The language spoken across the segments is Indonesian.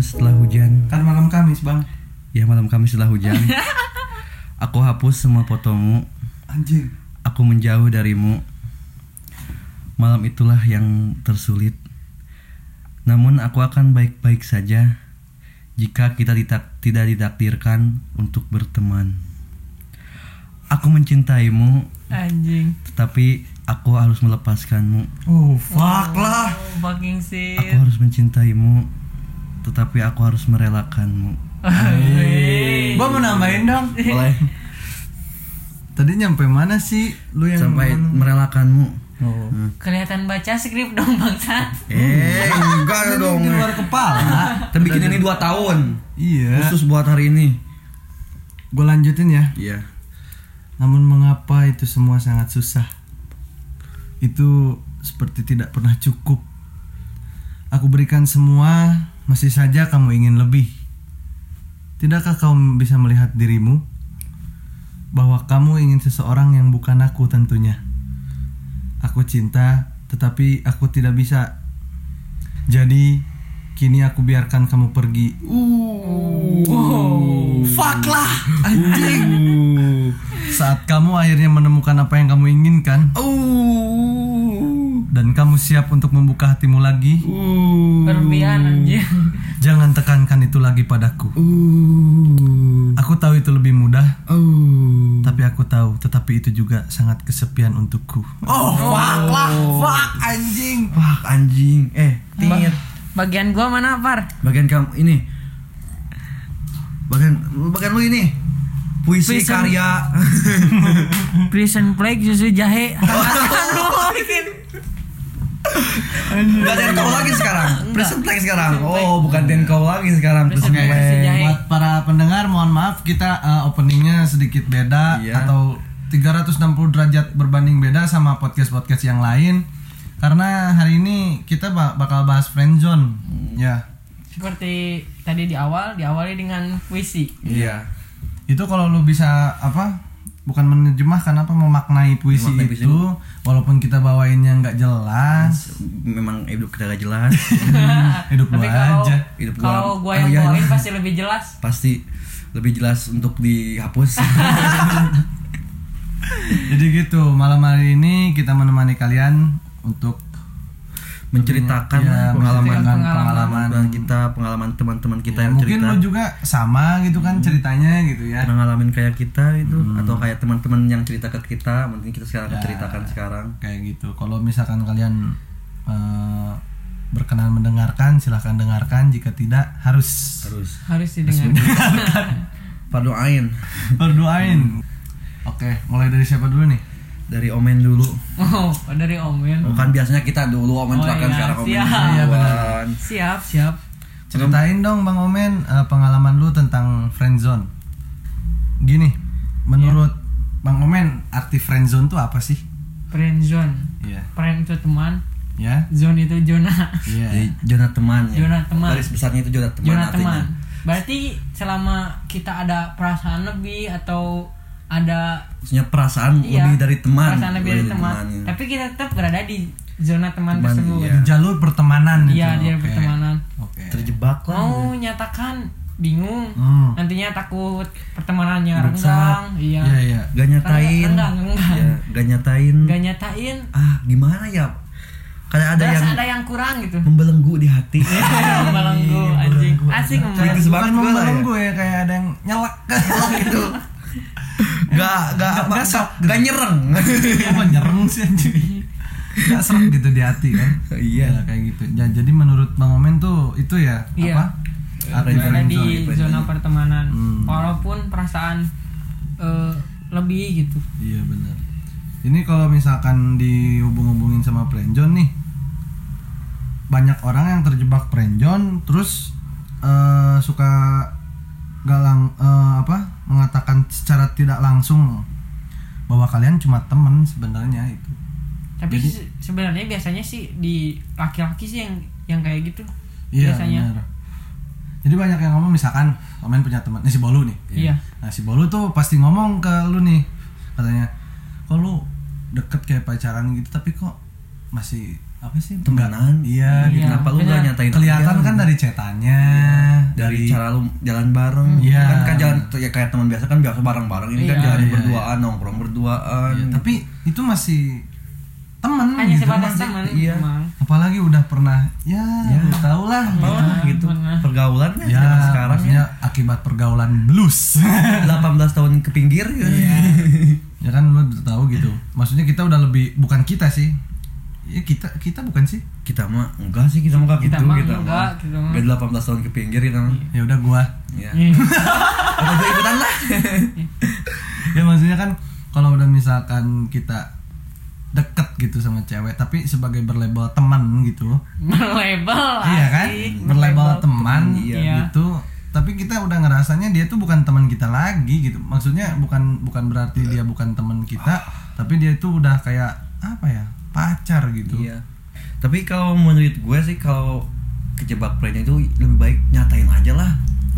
Setelah hujan Kan malam Kamis, Bang. Ya malam Kamis setelah hujan Aku hapus semua fotomu Anjing. Aku menjauh darimu Malam itulah yang tersulit Namun aku akan baik-baik saja Jika kita ditak tidak ditakdirkan untuk berteman Aku mencintaimu Anjing. Tetapi aku harus melepaskanmu Oh, fuck lah. Oh, fucking shit. Aku harus mencintaimu Tetapi aku harus merelakanmu Gua mau nambahin dong. Boleh Tadi nyampe mana sih lu yang Sampai mana? merelakanmu Oh. Kelihatan baca skrip dong bangsat. Eh enggak dong Di luar kepala. Kita bikin ini 2 tahun iya. Khusus buat hari ini Gue lanjutin ya. Iya Namun mengapa itu semua sangat susah? Itu seperti tidak pernah cukup. Aku berikan semua, masih saja kamu ingin lebih. Tidakkah kamu bisa melihat dirimu? Bahwa kamu ingin seseorang yang bukan aku tentunya. Aku cinta, tetapi aku tidak bisa. Jadi, kini aku biarkan kamu pergi. Uh, fuck lah, anjing. Saat kamu akhirnya menemukan apa yang kamu inginkan kamu siap untuk membuka hatimu lagi, Berlebihan anjing. jangan tekankan itu lagi padaku. Aku tahu itu lebih mudah, tapi aku tahu, tetapi itu juga sangat kesepian untukku. Oh, fuck lah, fuck anjing. Wah anjing Eh tingit Bagian gua mana, Par? Bagian kamu ini Bagian Bagian lu ini Puisi Puisi. karya Prison Plague susu jahe. Aduh, bikin. Gak kau lagi sekarang Present play sekarang Oh bukan den kau lagi sekarang Present play. Buat para pendengar, mohon maaf kita uh, openingnya sedikit beda Iya. atau 360 derajat berbanding beda sama podcast-podcast yang lain. Karena hari ini kita ba- bakal bahas friendzone. Ya. Seperti tadi di awal, diawali dengan puisi. Iya Itu kalau lu bisa apa? Bukan menerjemahkan apa memaknai puisi Memaknai puisi. itu walaupun kita bawainnya nggak jelas, Memang hidup kita gak jelas hidup lu aja. Hidup gua- kalau gua Oh, yang iya, bawain iya. pasti lebih jelas. Pasti lebih jelas untuk dihapus Jadi gitu, malam hari ini kita menemani kalian untuk Menceritakan Ya, pengalaman pengalaman pengalaman. kita Pengalaman teman-teman kita Ya, yang mungkin cerita lu juga sama gitu kan ceritanya gitu ya. pernah ngalamin kayak kita itu atau kayak teman-teman yang cerita ke kita mungkin kita sekarang Ya. ceritakan sekarang Kayak gitu. Kalau misalkan kalian eh, berkenan mendengarkan, silahkan dengarkan. Jika tidak, harus harus Harus didengar. Fardu Ain berdoain. Oke, mulai dari siapa dulu nih? Dari Omen dulu Oh, dari Omen. bukan biasanya kita dulu Omen Oh, terakhir iya, sekarang Omen siap. Iya, benar. Siap, siap. Ceritain dong Bang Omen eh, pengalaman lu tentang friendzone. Gini, menurut Bang Omen arti friendzone tuh apa sih? Friend zone. Iya. Friend itu teman, Ya. zone itu zona. Iya. Jadi zona teman ya. Zona teman. Garis besarnya itu zona teman Zona artinya. teman. Berarti selama kita ada perasaan lebih atau ada Maksudnya perasaan iya, lebih dari teman. perasaan lebih dari teman, ya. tapi kita tetap berada di zona teman, Teman, tersebut. iya. Di jalur pertemanan Iya, itu. dia Oke. pertemanan. Oke. Terjebak lah. Mau nyatakan bingung, Hmm. nantinya takut pertemanannya Rusak. renggang, iya. Iya, iya. Gak nyatain. Renggang, renggang. Ya, gak nyatain. Gak nyatain, Ah, gimana ya? Kayak ada berasa yang ada yang kurang gitu. membelenggu di hati. Belenggu anjing. Asik Kritis membelenggu. banget Bukan gue lah ya. membelenggu ya, kayak ada yang nyelak gitu. Gak, gak, apa, Nggak gak, sok gak nyereng. Apa nyereng sih anjing? Gak serem gitu di hati kan? Iya. Ya, kayak gitu. Ya, jadi menurut Bang Omen tuh itu ya Iya. apa? Friendzone. di zona pertemanan Hmm. walaupun perasaan eh, lebih gitu Iya benar. Ini kalau misalkan dihubung-hubungin sama friendzone nih, banyak orang yang terjebak friendzone terus eh, suka galang eh, apa mengatakan secara tidak langsung bahwa kalian cuma temen sebenarnya itu. tapi Jadi- se- sebenarnya biasanya sih di laki-laki sih yang yang kayak gitu Iya biasanya benar. Jadi banyak yang ngomong misalkan komen punya teman, nih si Bolu nih. Iya. Nah si Bolu tuh pasti ngomong ke lu nih, katanya, kok lu deket kayak pacaran gitu, tapi kok masih apa sih Temenan. iya Iya. gitu. Kenapa lu gak nyatain kelihatan kan dari cetannya dari cara lu jalan bareng Iya. kan kan jalan ya kayak teman biasa kan biasa bareng-bareng ini kan Iya. jalan Iya, berduaan nongkrong berduaan Iya, tapi itu masih temen hanya gitu sebatas teman Iya. emang. apalagi udah pernah ya, Ya. lu tau lah Pernah Iya, gitu pernah. pergaulan kan ya sekarang ya akibat pergaulan blues 18 tahun ke pinggir gitu. ya kan lu udah tahu gitu maksudnya kita udah lebih bukan kita sih ya kita kita bukan sih. Kita mah enggak sih kita mah Kita gitu mah kita enggak, mah. kita mah. Beda 18 tahun ke pinggir kita mah. Ya udah gua. Ya Iya. Apa gua ikutan lah. Ya maksudnya kan kalau udah misalkan kita deket gitu sama cewek tapi sebagai berlabel teman gitu. Berlabel iya kan? asik. berlabel teman Iya. gitu. Tapi kita udah ngerasanya dia tuh bukan teman kita lagi gitu. Maksudnya bukan bukan berarti dia bukan teman kita tapi dia tuh udah kayak apa ya pacar gitu. Iya. Tapi kalau menurut gue sih kalau kejebak prank itu lebih baik nyatain aja lah.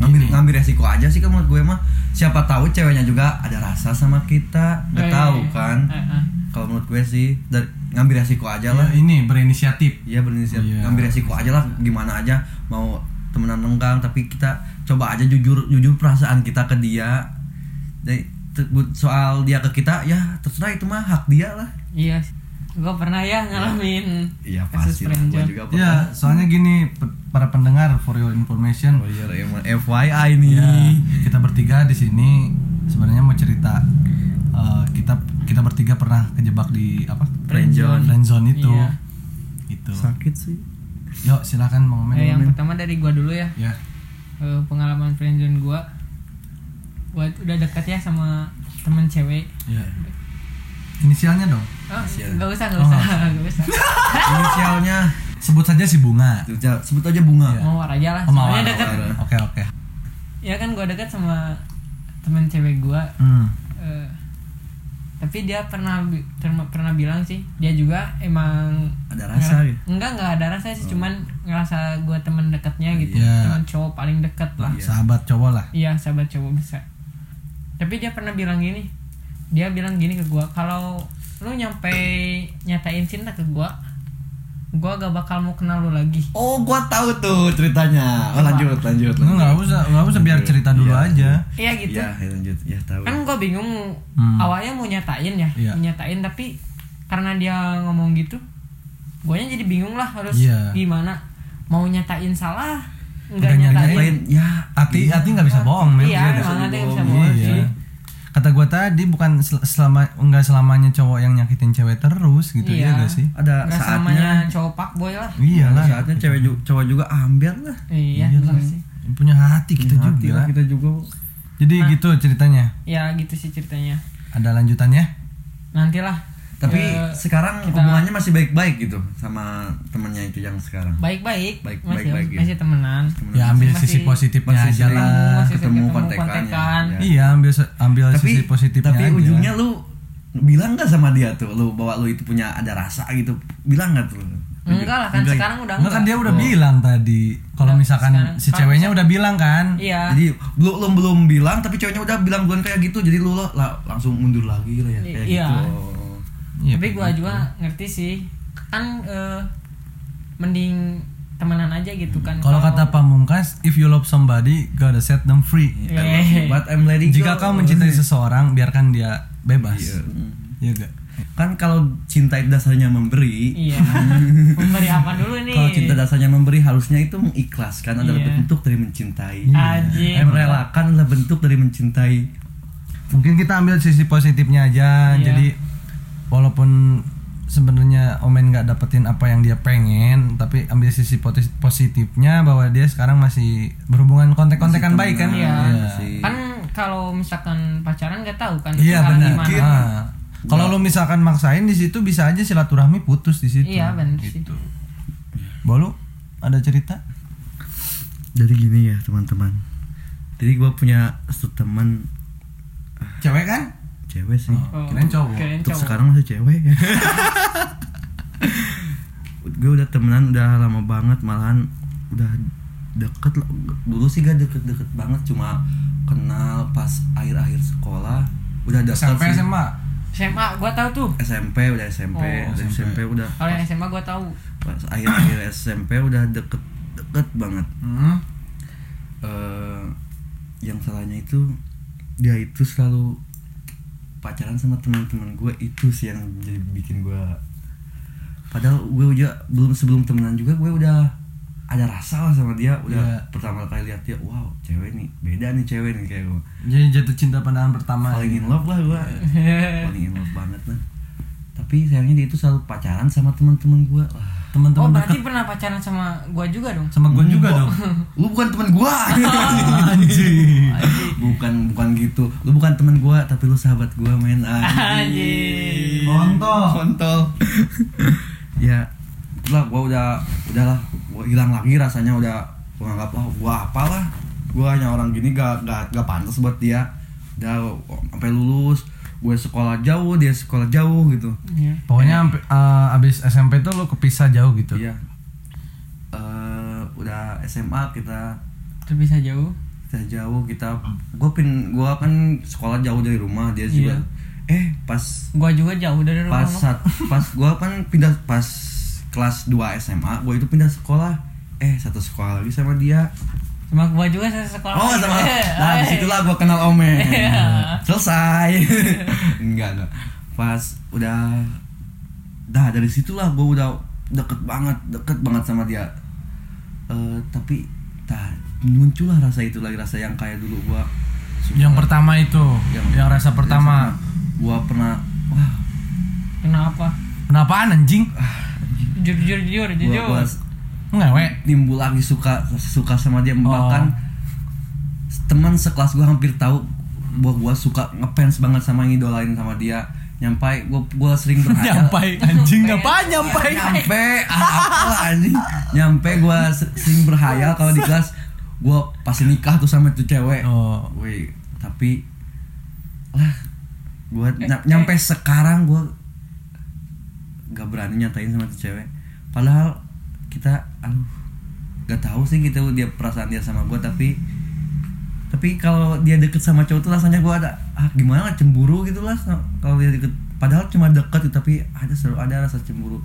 Ngambil Ini. ngambil resiko aja sih kalau menurut gue mah. Siapa tahu ceweknya juga ada rasa sama kita nggak Eh, tahu eh, kan? Eh, eh. kalau menurut gue sih dari ngambil resiko aja lah. Ya, ini berinisiatif. Iya berinisiatif. Iya. ngambil resiko aja lah gimana aja. Mau temenan lenggang tapi kita coba aja jujur jujur perasaan kita ke dia. Jadi soal dia ke kita ya terserah itu mah hak dia lah. Iya gue pernah ya ngalamin Iya kasus pasti gue juga pernah. ya soalnya gini para pendengar for your information Oh iya emang FYI nih. Ya, kita bertiga di sini sebenarnya mau cerita eh, kita kita bertiga pernah kejebak di apa? Friendzone. Friendzone itu. Iya. Itu. Sakit sih. Yuk silakan Bang Omen. Eh, yang pertama dari gua dulu ya Ya. Eh, pengalaman friendzone gua gua itu udah dekat ya sama temen cewek Ya. Inisialnya dong. oh, nggak usah nggak Oh, usah nggak usah Inisialnya Sebut saja si Bunga. Sebut aja bunga. Iya. mawar aja lah Oh, Mawar, deket Mawar. Oke oke. ya kan gua deket sama temen cewek gua Hmm. Eh, tapi dia pernah terma- pernah bilang sih dia juga emang Ada rasa gitu? enggak enggak ada rasa sih cuman ngerasa gue temen dekatnya gitu Iya. teman cowok paling dekat lah Iya. Sahabat cowok lah. iya sahabat cowok bisa tapi dia pernah bilang gini dia bilang gini ke gua kalau lu nyampe nyatain cinta ke gua gua gak bakal mau kenal lu lagi Oh, gua tahu tuh ceritanya. Oh, lanjut, lanjut, Lu nggak usah nggak usah biar cerita dulu Iya, aja. iya gitu Iya, ya, lanjut. Ya tahu. kan gua bingung Hmm. awalnya mau nyatain ya Iya. mau nyatain tapi karena dia ngomong gitu guanya jadi bingung lah harus Iya. gimana mau nyatain salah Nggak nyatain Lain, ya Hati hati nggak bisa bohong men. iya Dia emang ada yang bisa bohong Iya. sih Kata gua tadi bukan sel- selama enggak selamanya cowok yang nyakitin cewek terus gitu Iya. ya gak sih? ada nggak saatnya selamanya cowok pak boy lah Iya ada lah. saatnya cewek juga, cowok juga ambil lah. iya Iyalah. bener sih Punya hati kita Hati juga. lah kita juga. Jadi gitu ceritanya. ya gitu sih ceritanya Ada lanjutannya? nantilah Tapi Eh, sekarang kita- hubungannya masih baik-baik gitu sama temennya itu yang sekarang. baik-baik Baik- masih baik-baik ya. masih temenan Ya ambil Masih- sisi positifnya masih aja sering lah. masih ketemu ketemu kontekannya. kontekan. Ya. Iya, ambil ambil Tapi sisi positifnya tapi aja. ujungnya lu bilang gak sama dia tuh lu bahwa lu itu punya ada rasa gitu bilang gak tuh enggak lah kan Enggak ya? sekarang udah Enggak kan dia udah Oh. bilang tadi. Kalau misalkan sekarang- si ceweknya udah bilang kan. iya jadi lu belum belum bilang tapi ceweknya udah bilang duluan kayak gitu jadi lu lo- lah, langsung mundur lagi lah ya kayak Iya. gitu Iya, tapi gua gitu. juga ngerti sih kan eh, mending temenan aja gitu kan Kalau kata Pamungkas, if you love somebody, gotta set them free. I love you, but I'm letting Jika go. kau mencintai seseorang, biarkan dia bebas. Iya. Iya gak? kan kalau cinta itu dasarnya memberi iya memberi apa dulu nih kalau cinta dasarnya memberi harusnya itu mengikhlaskan adalah Iya. bentuk dari mencintai. Eh, merelakan adalah bentuk dari mencintai Mungkin kita ambil sisi positifnya aja. Iya. Jadi walaupun sebenarnya Omen nggak dapetin apa yang dia pengen, tapi ambil sisi positifnya bahwa dia sekarang masih berhubungan kontek-kontekan baik kan? Iya. Masih- kan kalau misalkan pacaran nggak tahu kan Iya benar. gimana. Ah. Kalau lu misalkan maksain di situ bisa aja silaturahmi putus di situ. Iya, bener sih. gitu. Bolu ada cerita? jadi gini ya teman-teman jadi gue punya satu teman Cewek kan? Cewek sih. Oh, Kirain cowok. kirain untuk cowok. sekarang masih cewek. Gue udah temenan udah lama banget malahan udah deket dulu sih gak deket-deket banget cuma kenal pas akhir-akhir sekolah. Udah deket SMP sih. SMA. SMA gua tahu tuh. SMP udah SMP Oh, dari SMP udah. Kalau yang SMA gua tahu pas akhir-akhir SMP udah deket deket banget. Hmm. eh yang salahnya itu dia itu selalu pacaran sama teman-teman gue itu sih yang jadi bikin gue padahal gue juga belum sebelum temenan juga gue udah ada rasa lah sama dia. Udah Iya. pertama kali lihat dia wow cewek nih beda nih cewek nih kayak gue Jadi jatuh cinta pandangan pertama. paling in love lah gue paling in love banget lah. Tapi sayangnya dia itu selalu pacaran sama teman-teman gue Wah, oh Teman-teman berarti dekat. pernah pacaran sama gua juga dong? Sama gue juga dong. lu bukan teman gue Anjing. bukan bukan gitu. Lu bukan teman gue tapi lu sahabat gue men. Anjing. Kontol. kontol. Ya lah gue udah udahlah. Gue hilang lagi rasanya udah. Gue nganggap lah gue apalah. Gue hanya orang gini gak gak gak pantas buat dia. Udah sampai lulus gue sekolah jauh dia sekolah jauh gitu. Iya. Pokoknya sampai eh, abis SMP tuh lo kepisah jauh gitu. iya. Eh, udah SMA kita terpisah jauh? Kita jauh kita gue pin gue kan sekolah jauh dari rumah dia juga Iya. eh pas gua juga jauh dari rumah pas saat pas gue kan pindah pas kelas 2 SMA gue itu pindah sekolah. Eh satu sekolah lagi sama dia sama gua juga sekolah oh sama. Nah di situlah gue kenal Ome. Iya. selesai. Enggak enggak. Pas udah dah dari situlah gue udah deket banget deket banget sama dia. Eh, tapi tak muncullah rasa itu lagi rasa yang kayak dulu gue Yang pertama itu, yang, rasa pertama. gue pernah wah. Kenapa? Kenapaan anjing? jujur jujur jujur. Gua, jujur gua Ngewe. timbul lagi suka suka sama dia Oh. bahkan teman sekelas gue hampir tahu bahwa gue suka ngefans banget sama ngidolain sama dia nyampai gue gue sering berhayal Nyampai anjing ngapain nyampai? nyampe apa anjing nyampe gue sering berhayal kalau di kelas gue pasti nikah tuh sama tuh cewek Oh. Woi, tapi lah gue Eh, nyampe sekarang gue gak berani nyatain sama tuh cewek padahal kita aduh gak tahu sih gitu dia perasaan dia sama gue tapi tapi kalau dia deket sama cowok tuh rasanya gue ada ah gimana cemburu gitu lah kalau dia deket padahal cuma deket tapi ada selalu ada rasa cemburu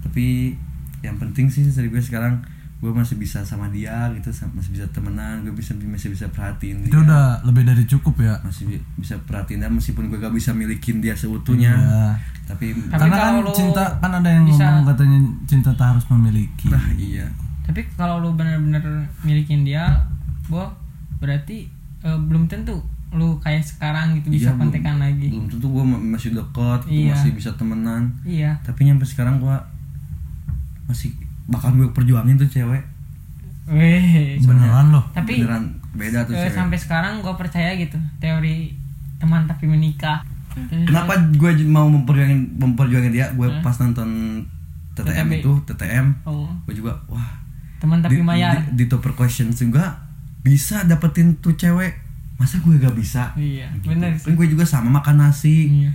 tapi yang penting sih dari gue sekarang gue masih bisa sama dia gitu masih bisa temenan gue bisa masih bisa perhatiin Itu dia udah lebih dari cukup ya. masih bi- bisa perhatiin dia meskipun gue gak bisa milikin dia seutuhnya Iya. tapi Tapi Karena kan cinta kan ada yang bisa- ngomong katanya cinta tak harus memiliki. nah iya. Tapi kalau lu bener-bener milikin dia boh berarti eh, belum tentu lu kayak sekarang gitu bisa Iya, belum- kontekan lagi. Belum tentu gue masih dekat Iya. masih bisa temenan. Iya. Tapi nyampe sekarang gue masih bakal gue perjuangin tuh cewek. Weh Beneran loh. tapi beneran beda tuh eh, cewek. sampai sekarang gue percaya gitu teori teman tapi menikah. Kenapa gue mau memperjuangin memperjuangin dia? Gue pas nonton TTM itu TTM oh gue juga wah teman tapi di, mayar di, di top question juga bisa dapetin tuh cewek masa gue gak bisa iya Gitu. bener kan gue juga sama makan nasi Iya.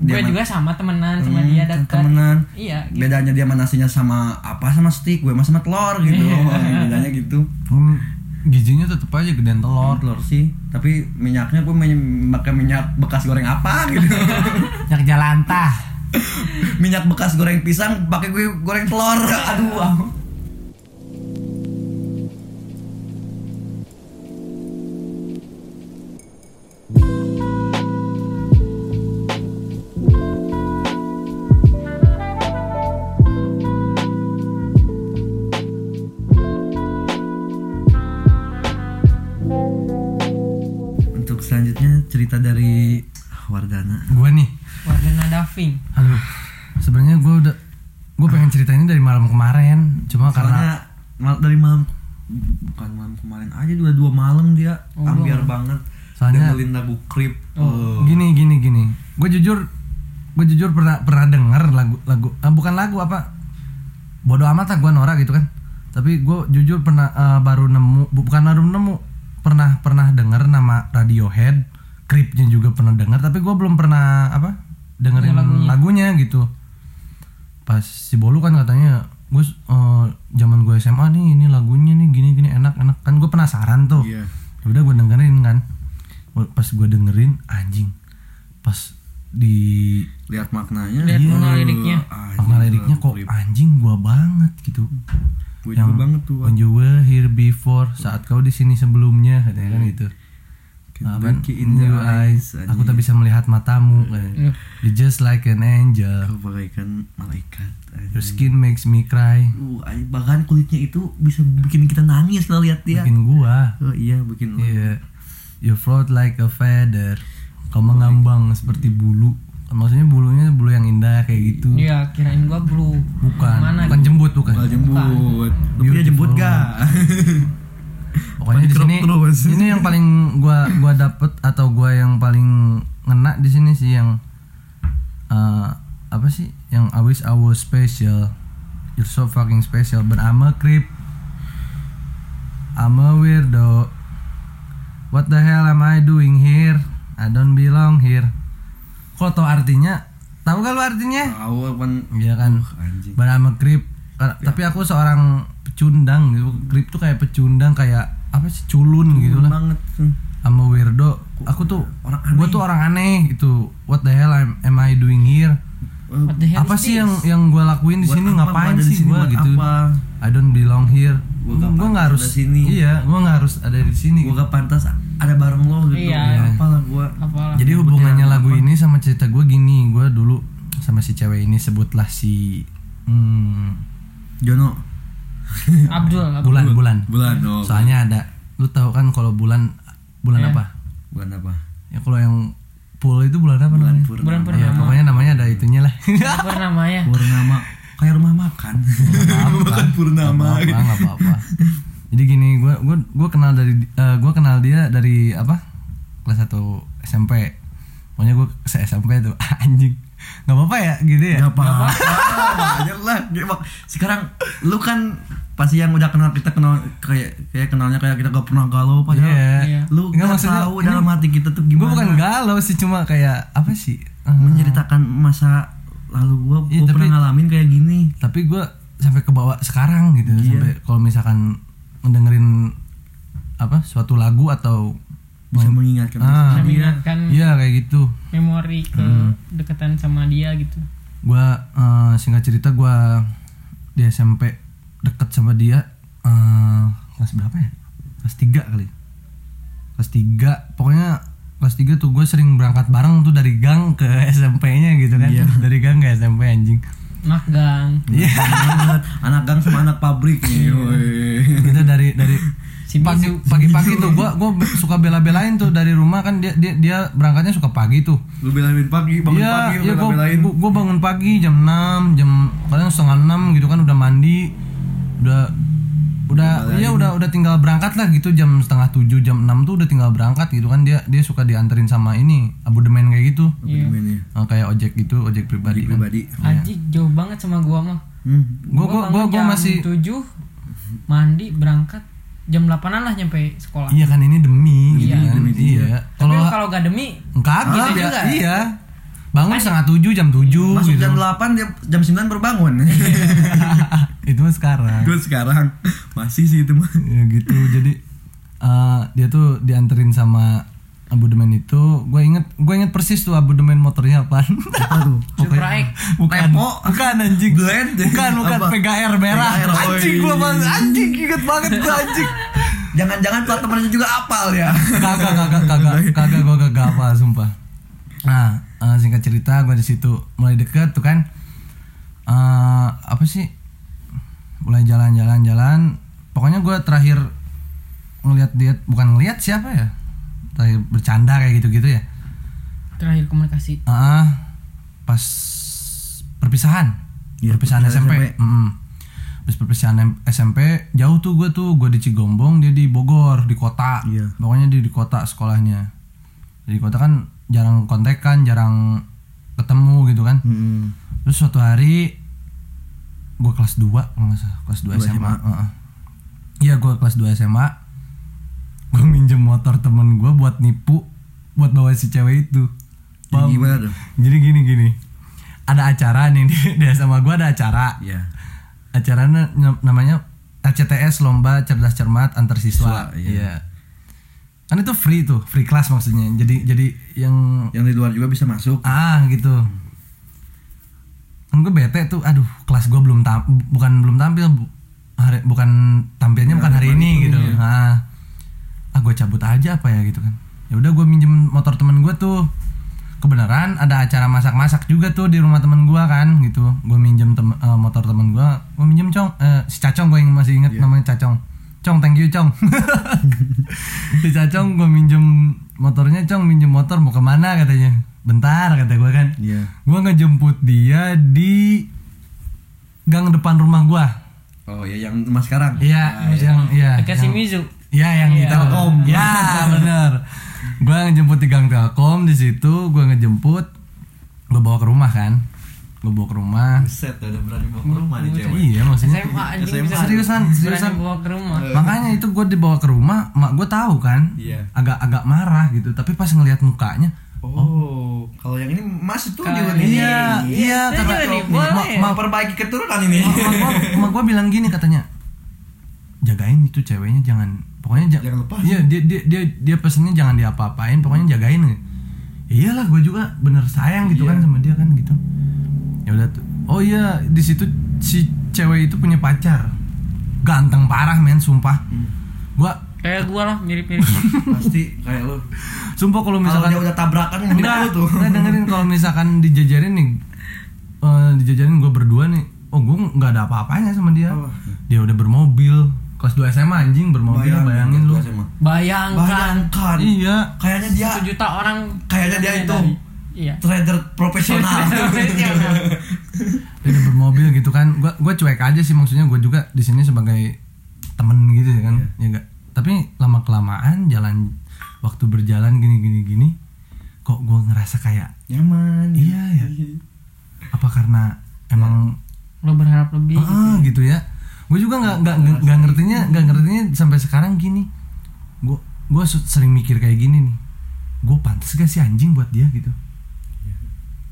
Gue juga sama temenan sama Hmm, dia dekat temenan. iya gitu. bedanya dia sama nasinya sama apa sama stick gue sama telur gitu Iya. bedanya gitu Hmm, gizinya tetep aja gedean telur telur. telur sih tapi minyaknya gue pakai minyak bekas goreng apa gitu Yang jalantah. Minyak bekas goreng pisang pakai gue goreng telur. Aduh untuk selanjutnya cerita dari Wardana. Gue nih. Wardana Daving Aduh. Sebenarnya gue udah gue pengen cerita ini dari malam kemarin. Cuma karena soalnya mal- dari malam bukan malam kemarin aja udah dua malam dia. Oh, ambiar dua banget Soalnya- dengerin lagu Creep. Oh, gini gini gini. Gue jujur gue jujur pernah pernah denger lagu lagu ah, bukan lagu apa? Bodoh amat lah gue norak gitu kan. Tapi gue jujur pernah eh, baru nemu bu- bukan baru nemu pernah pernah denger nama Radiohead. Creepnya juga pernah denger tapi gue belum pernah apa dengerin Lagunya. lagunya. gitu. Pas si Bolu kan katanya gue eh, zaman gue SMA nih ini lagunya nih gini gini enak enak. Kan gue penasaran tuh. Iya. Ya udah gue dengerin kan. Pas gue dengerin anjing. Pas di lihat maknanya. Lihat iya. makna liriknya. Makna liriknya kok anjing gua banget gitu. Gua juga banget tuh when you were here before saat kau di sini sebelumnya katanya kan gitu Look in your eyes aku tak bisa melihat matamu Iya. you just like an angel kau bagaikan malaikat your skin makes me cry uh bahkan kulitnya itu bisa bikin kita nangis kalau lihat dia bikin gua oh iya bikin Iya. You float like a feather. Kau mengambang seperti bulu. Maksudnya bulunya bulu yang indah kayak gitu. Iya, kirain gua blu. Bukan, Mana bukan gitu? jembut bukan. Bakal jembut lu punya jembut gak Pokoknya di sini ini yang paling gua gua dapet atau gua yang paling ngena di sini sih yang eh, apa sih? Yang I wish I was special. You're so fucking special, but I'm a creep. I'm a weirdo. What the hell am I doing here? I don't belong here. Kok tau artinya? Tahu gak lu artinya? tahu kan Iya kan. anjing But I'm a creep. Tapi aku seorang pecundang gitu. Creep tuh kayak pecundang kayak apa sih culun gitu lah. banget I'm a weirdo. Aku tuh Orang Gue tuh orang aneh gitu. What the hell am, am I doing here? What the hell Apa sih yang yang gue lakuin di Buat sini apa ngapain gua sih sini? gue Buat gitu? apa? I don't belong here. Gua Gue gak nggak pantas harus ada sini. Iya, gue nggak harus ada di sini. gua gak pantas ada bareng lo gitu Iya. apalah gua Apalah. Jadi hubungannya lagu ini sama cerita gue gini, gue dulu sama si cewek ini sebutlah si hmm, Jono Abdul, Abdul. bulan bulan. bulan oh Soalnya ada, lu tahu kan kalau bulan bulan Iya. apa? bulan apa Ya kalau yang pool itu bulan apa namanya? purnama. Bulan Ya purnama. pokoknya namanya ada itunya lah. Apa namanya? purnama kayak rumah makan makan purnama Apa nggak apa-apa. Jadi gini, gue gue gue kenal dari eh, gue kenal dia dari apa? Kelas 1 SMP. Pokoknya gue se SMP tuh anjing. Nggak apa-apa ya gitu ya? Gak apa-apa Wajar lah Sekarang Lu kan Pasti yang udah kenal Kita kenal Kayak kayak kenalnya Kayak kita gak pernah galau Padahal. Iya. Lu Nggak, gak maksudnya tahu ini- Dalam hati kita tuh Gue gimana bukan galau sih cuma kayak apa sih? Eh, Menceritakan masa Lalu gue Iya, Gue pernah ngalamin kayak gini tapi gue sampai ke bawah sekarang gitu Iya. sampai kalau misalkan ngedengerin apa suatu lagu atau Bisa mengingatkan Ah. Bisa mengingatkan iya kayak gitu. memori ke dekatan sama dia gitu. gue eh, singkat cerita gue di SMP deket sama dia eh, kelas berapa ya? Kelas 3 kali. Kelas 3 pokoknya kelas 3 tuh gue sering berangkat bareng tuh dari gang ke SMP-nya gitu kan. Dari gang ke SMP anjing. Nak gang. iya. Banget anak gang sama anak pabrik nih woi. kita dari dari pagi pagi-pagi tuh gua gua suka bela-belain tuh dari rumah kan dia dia dia berangkatnya suka pagi tuh lu belain pagi bangun Iya, pagi iya lu gua, belain gua, gua bangun pagi jam 6, jam kadang setengah 6 gitu kan udah mandi. Udah udah iya udah udah tinggal berangkat lah gitu jam setengah 7, jam 6 tuh udah tinggal berangkat gitu kan dia dia suka dianterin sama ini abodemen kayak gitu. Iya. ini Eh, kayak ojek gitu, ojek pribadi kan. pribadi Anjing jauh banget sama gua mah. hmm. Gua gua gua, gua masih 7 mandi berangkat jam 8-an lah nyampe sekolah. Iya kan ini demi gitu Iya, kan. demi iya. Tapi Kalau kalau gak demi kagak gitu juga. iya. Bangun setengah tujuh jam tujuh masuk gitu. jam 8 dia jam 9 baru bangun itu mah sekarang. gue sekarang masih sih itu mah ya gitu jadi eh, dia tuh dianterin sama abodemen itu gue inget gue inget persis tuh abodemen motornya apaan? Apa tuh? Supra X. bukan Lepo. bukan anjing. Blend. bukan bukan Apa? PGR merah. PGR, anjing gue banget anjing inget banget gue anjing. Jangan-jangan plat temannya juga apal ya? Kagak kagak kagak kagak gue kagak apa sumpah. Nah eh, singkat cerita gue di situ mulai deket tuh kan. Eh apa sih? Mulai jalan-jalan jalan pokoknya gue terakhir ngelihat dia bukan ngelihat siapa ya terakhir bercanda kayak gitu-gitu ya Terakhir komunikasi. ah pas perpisahan Iya, perpisahan SMP, SMP. Mm. Habis perpisahan SMP jauh tuh gue tuh gue di Cigombong dia di Bogor di kota Iya. pokoknya dia di kota sekolahnya di kota kan jarang kontekan jarang ketemu gitu kan hmm. terus suatu hari gue kelas 2 kalau nggak salah kelas 2 Dua SMA, SMA. Heeh. iya gue kelas 2 SMA gue minjem motor temen gue buat nipu buat bawa si cewek itu. Paham? gimana tuh? Jadi gini gini. Ada acara nih di, di sama gue ada acara. Ya acaranya ny- namanya LCTS lomba cerdas cermat antar siswa. Iya. kan itu free tuh free class maksudnya. Jadi jadi yang yang di luar juga bisa masuk. Ah gitu. Kan gue bete tuh aduh kelas gue belum tam bukan belum tampil bu- hari bukan tampilnya bukan hari ini gitu. ah ah gue cabut aja apa ya? Gitu kan. Ya udah gue minjem motor temen gue tuh. Kebenaran ada acara masak-masak juga tuh di rumah temen gue kan gitu. Gue minjem tem- eh, motor temen gue gue minjem cong. Eh, si cacong gue yang masih inget namanya cacong. Cong thank you cong. Si cacong gue minjem motornya cong minjem motor mau ke mana? katanya. Bentar kata gue kan. Iya. Gue ngejemput dia di gang depan rumah gue oh ya yang mas sekarang? Iya yang iya. Yang- Shimizu Iya yang di Iya. Telkom. Ya bener. Gue ngejemput di Gang Telkom di situ. Gue ngejemput. Gue bawa ke rumah kan. Gue bawa ke rumah. set udah berani bawa ke rumah nih cewek Iya maksudnya. SMA SMA. Seriusan, seriusan. bawa ke rumah Makanya itu gue dibawa ke rumah. Mak gue tahu kan. Iya. Agak-agak marah gitu. Tapi pas ngelihat mukanya. oh kalau yang ini mas itu juga ini- nih Iya, iya. Juga nih, mak, mak, mau perbaiki keturunan ini mak gue bilang gini katanya. Jagain itu ceweknya jangan. Pokoknya ja- Jangan lepas. Iya dia dia dia dia pesennya jangan diapa-apain. Pokoknya jagain. Iyalah gue juga bener sayang gitu Iya. kan sama dia kan gitu. Ya udah tuh. Oh iya di situ si cewek itu punya pacar. Ganteng parah men sumpah. Hmm. Gua kayak gua lah mirip-mirip pasti kayak lu sumpah kalau misalkan dia udah tabrakan yang enggak, tuh enggak dengerin kalau misalkan dijajarin nih eh, dijajarin gue berdua nih oh gue nggak ada apa-apanya sama dia Oh. dia udah bermobil kelas 2 SMA anjing bermobil bayangin, lu. SMA. bayangkan. Bayangkan. Iya. Kayaknya dia satu juta orang Kayaknya dia itu. iya. trader profesional. Profesional. dia bermobil gitu kan. Gue gue cuek aja sih maksudnya gue juga di sini sebagai temen gitu ya kan ya enggak tapi lama kelamaan jalan waktu berjalan gini gini gini kok gue ngerasa kayak nyaman iya ya. Apa karena emang lo berharap lebih ah gitu ya gue juga nggak nggak nggak- ngertinya nggak ngertinya sampai sekarang gini. Gue gue sering mikir kayak gini nih. Gue pantas gak sih anjing buat dia gitu?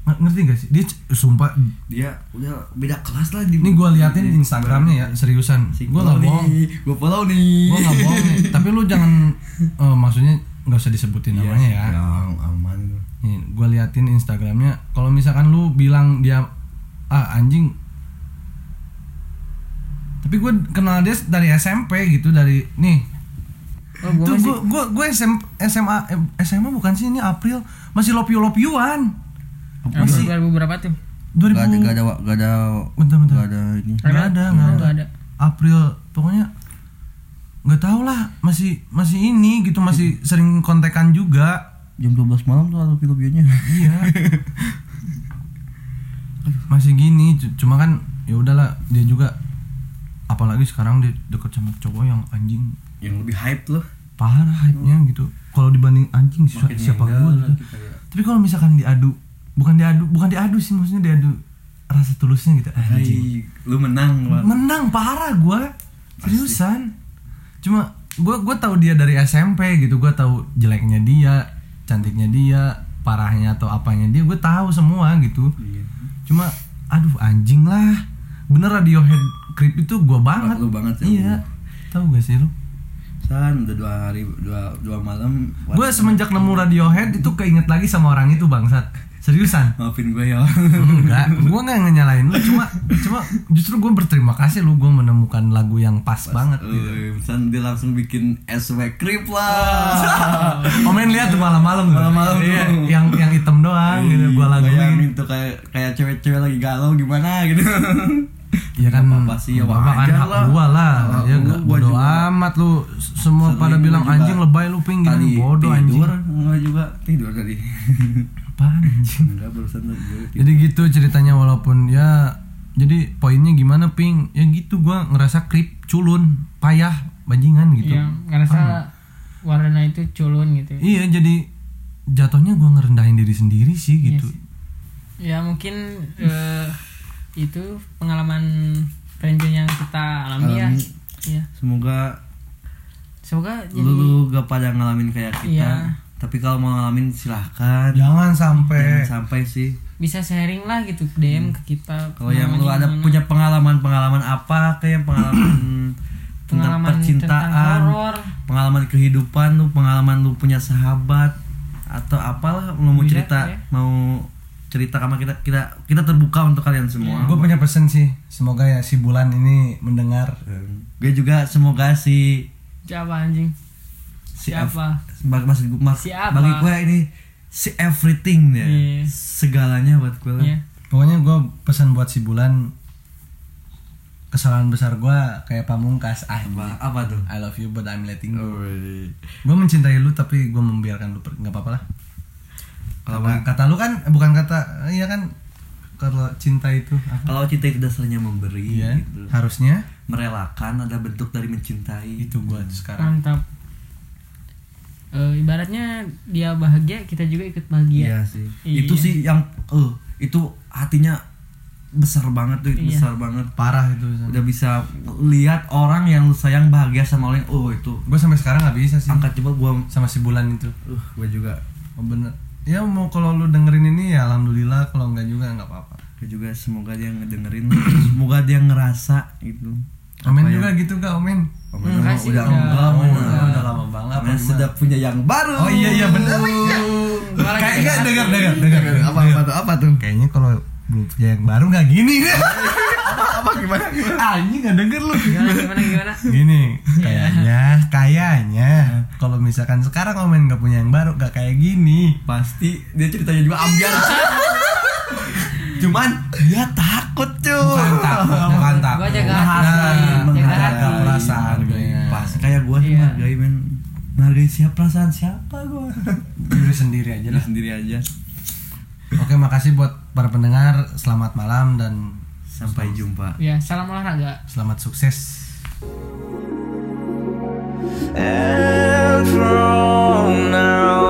Nge- ngerti gak sih? Dia sumpah. Dia udah beda kelas lah di ini gue liatin di instagramnya ya seriusan. Si gue nggak bohong. gue follow nih. Gue nggak bohong nih. tapi lu jangan eh, maksudnya nggak usah disebutin Iya namanya sih, ya. yang aman. Nih gue liatin instagramnya. Kalau misalkan lu bilang dia ah anjing tapi gue kenal dia dari SMP gitu dari nih. Oh, gua tuh masih gue gue gue SM, SMA eh, SMA bukan sih ini April. Masih lopiu lopiuan masih 2000 berapa tuh? 2000 Gak ada, gak ada, gak ada, bentar bentar. gak ada ini. Nggak ada nggak ada. Nggak ada. April pokoknya nggak tahu lah. Masih masih ini gitu masih sering kontekan juga. Jam 12 malam tuh ada video-videonya. iya. Masih gini cuma kan ya udahlah dia juga apalagi sekarang dia deket sama cowok yang anjing. Yang lebih hype loh. parah hype-nya gitu. Kalau dibanding anjing si- Makin siapa lah gitu. kita ya. tapi kalau misalkan diadu bukan diadu bukan diadu sih maksudnya diadu rasa tulusnya gitu. Anjing Hai, lu menang Pak. menang parah gue seriusan. Cuma gue gue tahu dia dari SMP gitu. Gue tahu jeleknya dia cantiknya dia parahnya atau apanya dia gue tahu semua gitu. Iya. cuma aduh anjing lah. Bener Radiohead Creep itu gue banget Lu banget ya, iya tahu gak sih lu San udah dua hari dua dua malam. gue semenjak nemu Radiohead itu keinget lagi sama orang itu bangsat seriusan maafin gue ya. enggak gue nggak nyalain lu cuma cuma justru gue berterima kasih lu gue menemukan lagu yang pas, banget gitu San dia langsung bikin SW Creep lah. Omen lihat tuh malam-malam. Malam-malam Iya, yang yang hitam doang gitu gua Bayangin laguin. tuh kayak kayak cewek-cewek lagi galau gimana gitu. Iya kan Apa-apa sih, ya apa-apa kan wajar hak lah. gua lah. Hak Ya enggak gua bodo juga. amat lu semua Sering pada bilang juga anjing lebay lu ping gini Tadi bodoh anjing. tidur, enggak juga tidur tadi. Apaan anjing? Enggak barusan gue tidur. Jadi gitu ceritanya walaupun ya jadi poinnya gimana ping? Ya gitu gua ngerasa krip culun, payah, bajingan gitu. yang ngerasa warna itu culun gitu Iya, jadi jatuhnya gua ngerendahin diri sendiri sih Iya gitu. sih. ya mungkin eh, itu pengalaman friendzone yang kita alami ya Alami. Iya. Semoga semoga jadi lu, gak pada ngalamin kayak kita. Iya. Tapi kalau mau ngalamin silahkan. Jangan sampai Jangan sampai sih. bisa sharing lah gitu DM ke kita Kalau yang lu ada gimana. punya pengalaman-pengalaman apa kayak pengalaman tentang pengalaman tentang percintaan horor pengalaman kehidupan lu pengalaman lu punya sahabat atau apalah lu mau Bisa, cerita ya. mau cerita sama kita kita kita terbuka untuk kalian semua gue punya pesan sih semoga ya si bulan ini mendengar gue juga semoga si Siapa anjing? si Siapa? Bagi gue mas- Siapa? bagi gue ini si everything ya Iya. segalanya buat gue lah. Iya. pokoknya gue pesan buat si bulan kesalahan besar gue kayak pamungkas ah apa apa tuh I love you but I'm letting go Oh, iya. gue mencintai lu tapi gue membiarkan lu pergi nggak apa-apa lah Kalau Kata, kata lu kan eh, bukan kata iya kan kalau cinta itu apa? kalau cinta itu dasarnya memberi Iya, gitu. harusnya merelakan ada bentuk dari mencintai itu gue sekarang Mantap. Eh, ibaratnya dia bahagia, kita juga ikut bahagia. Iya sih. Iya. Itu sih yang eh itu hatinya besar banget tuh, Iya. besar banget. parah itu Udah bisa lihat orang yang lu sayang bahagia sama orang. Oh, itu gue sampai sekarang nggak bisa sih angkat coba gua sama si bulan itu uh gua juga oh, bener ya mau kalau lu dengerin ini ya alhamdulillah kalau enggak juga nggak apa-apa gua juga semoga dia ngedengerin semoga dia ngerasa gitu. Apa juga yang- gitu Omen Enggak mah sih, udah enggak, Oh, Omen. udah, udah lama banget gimana? sudah punya yang baru. Oh iya iya bener iya. Kayaknya dengar dengar dengar. apa apa tuh? Apa tuh? Kayaknya kalau belum punya yang baru nggak gini deh. Apa gimana? gimana? Anjing nggak denger lu. Gimana gimana gimana? Gini, kayaknya, kayaknya kalau misalkan sekarang Omen nggak punya yang baru nggak kayak gini. Pasti dia ceritanya juga ambiar. Cuman dia takut cuy. Bukan takut, bukan takut. Gua jaga Menghargai, hati, jaga menghargai perasaan. Pas kayak gua sih Iya. menghargai men. Menghargai siapa perasaan siapa gua. Diri sendiri aja lah. sendiri aja. Oke, makasih buat para pendengar. Selamat malam dan Sampai jumpa. Ya, salam olahraga. selamat sukses. And from now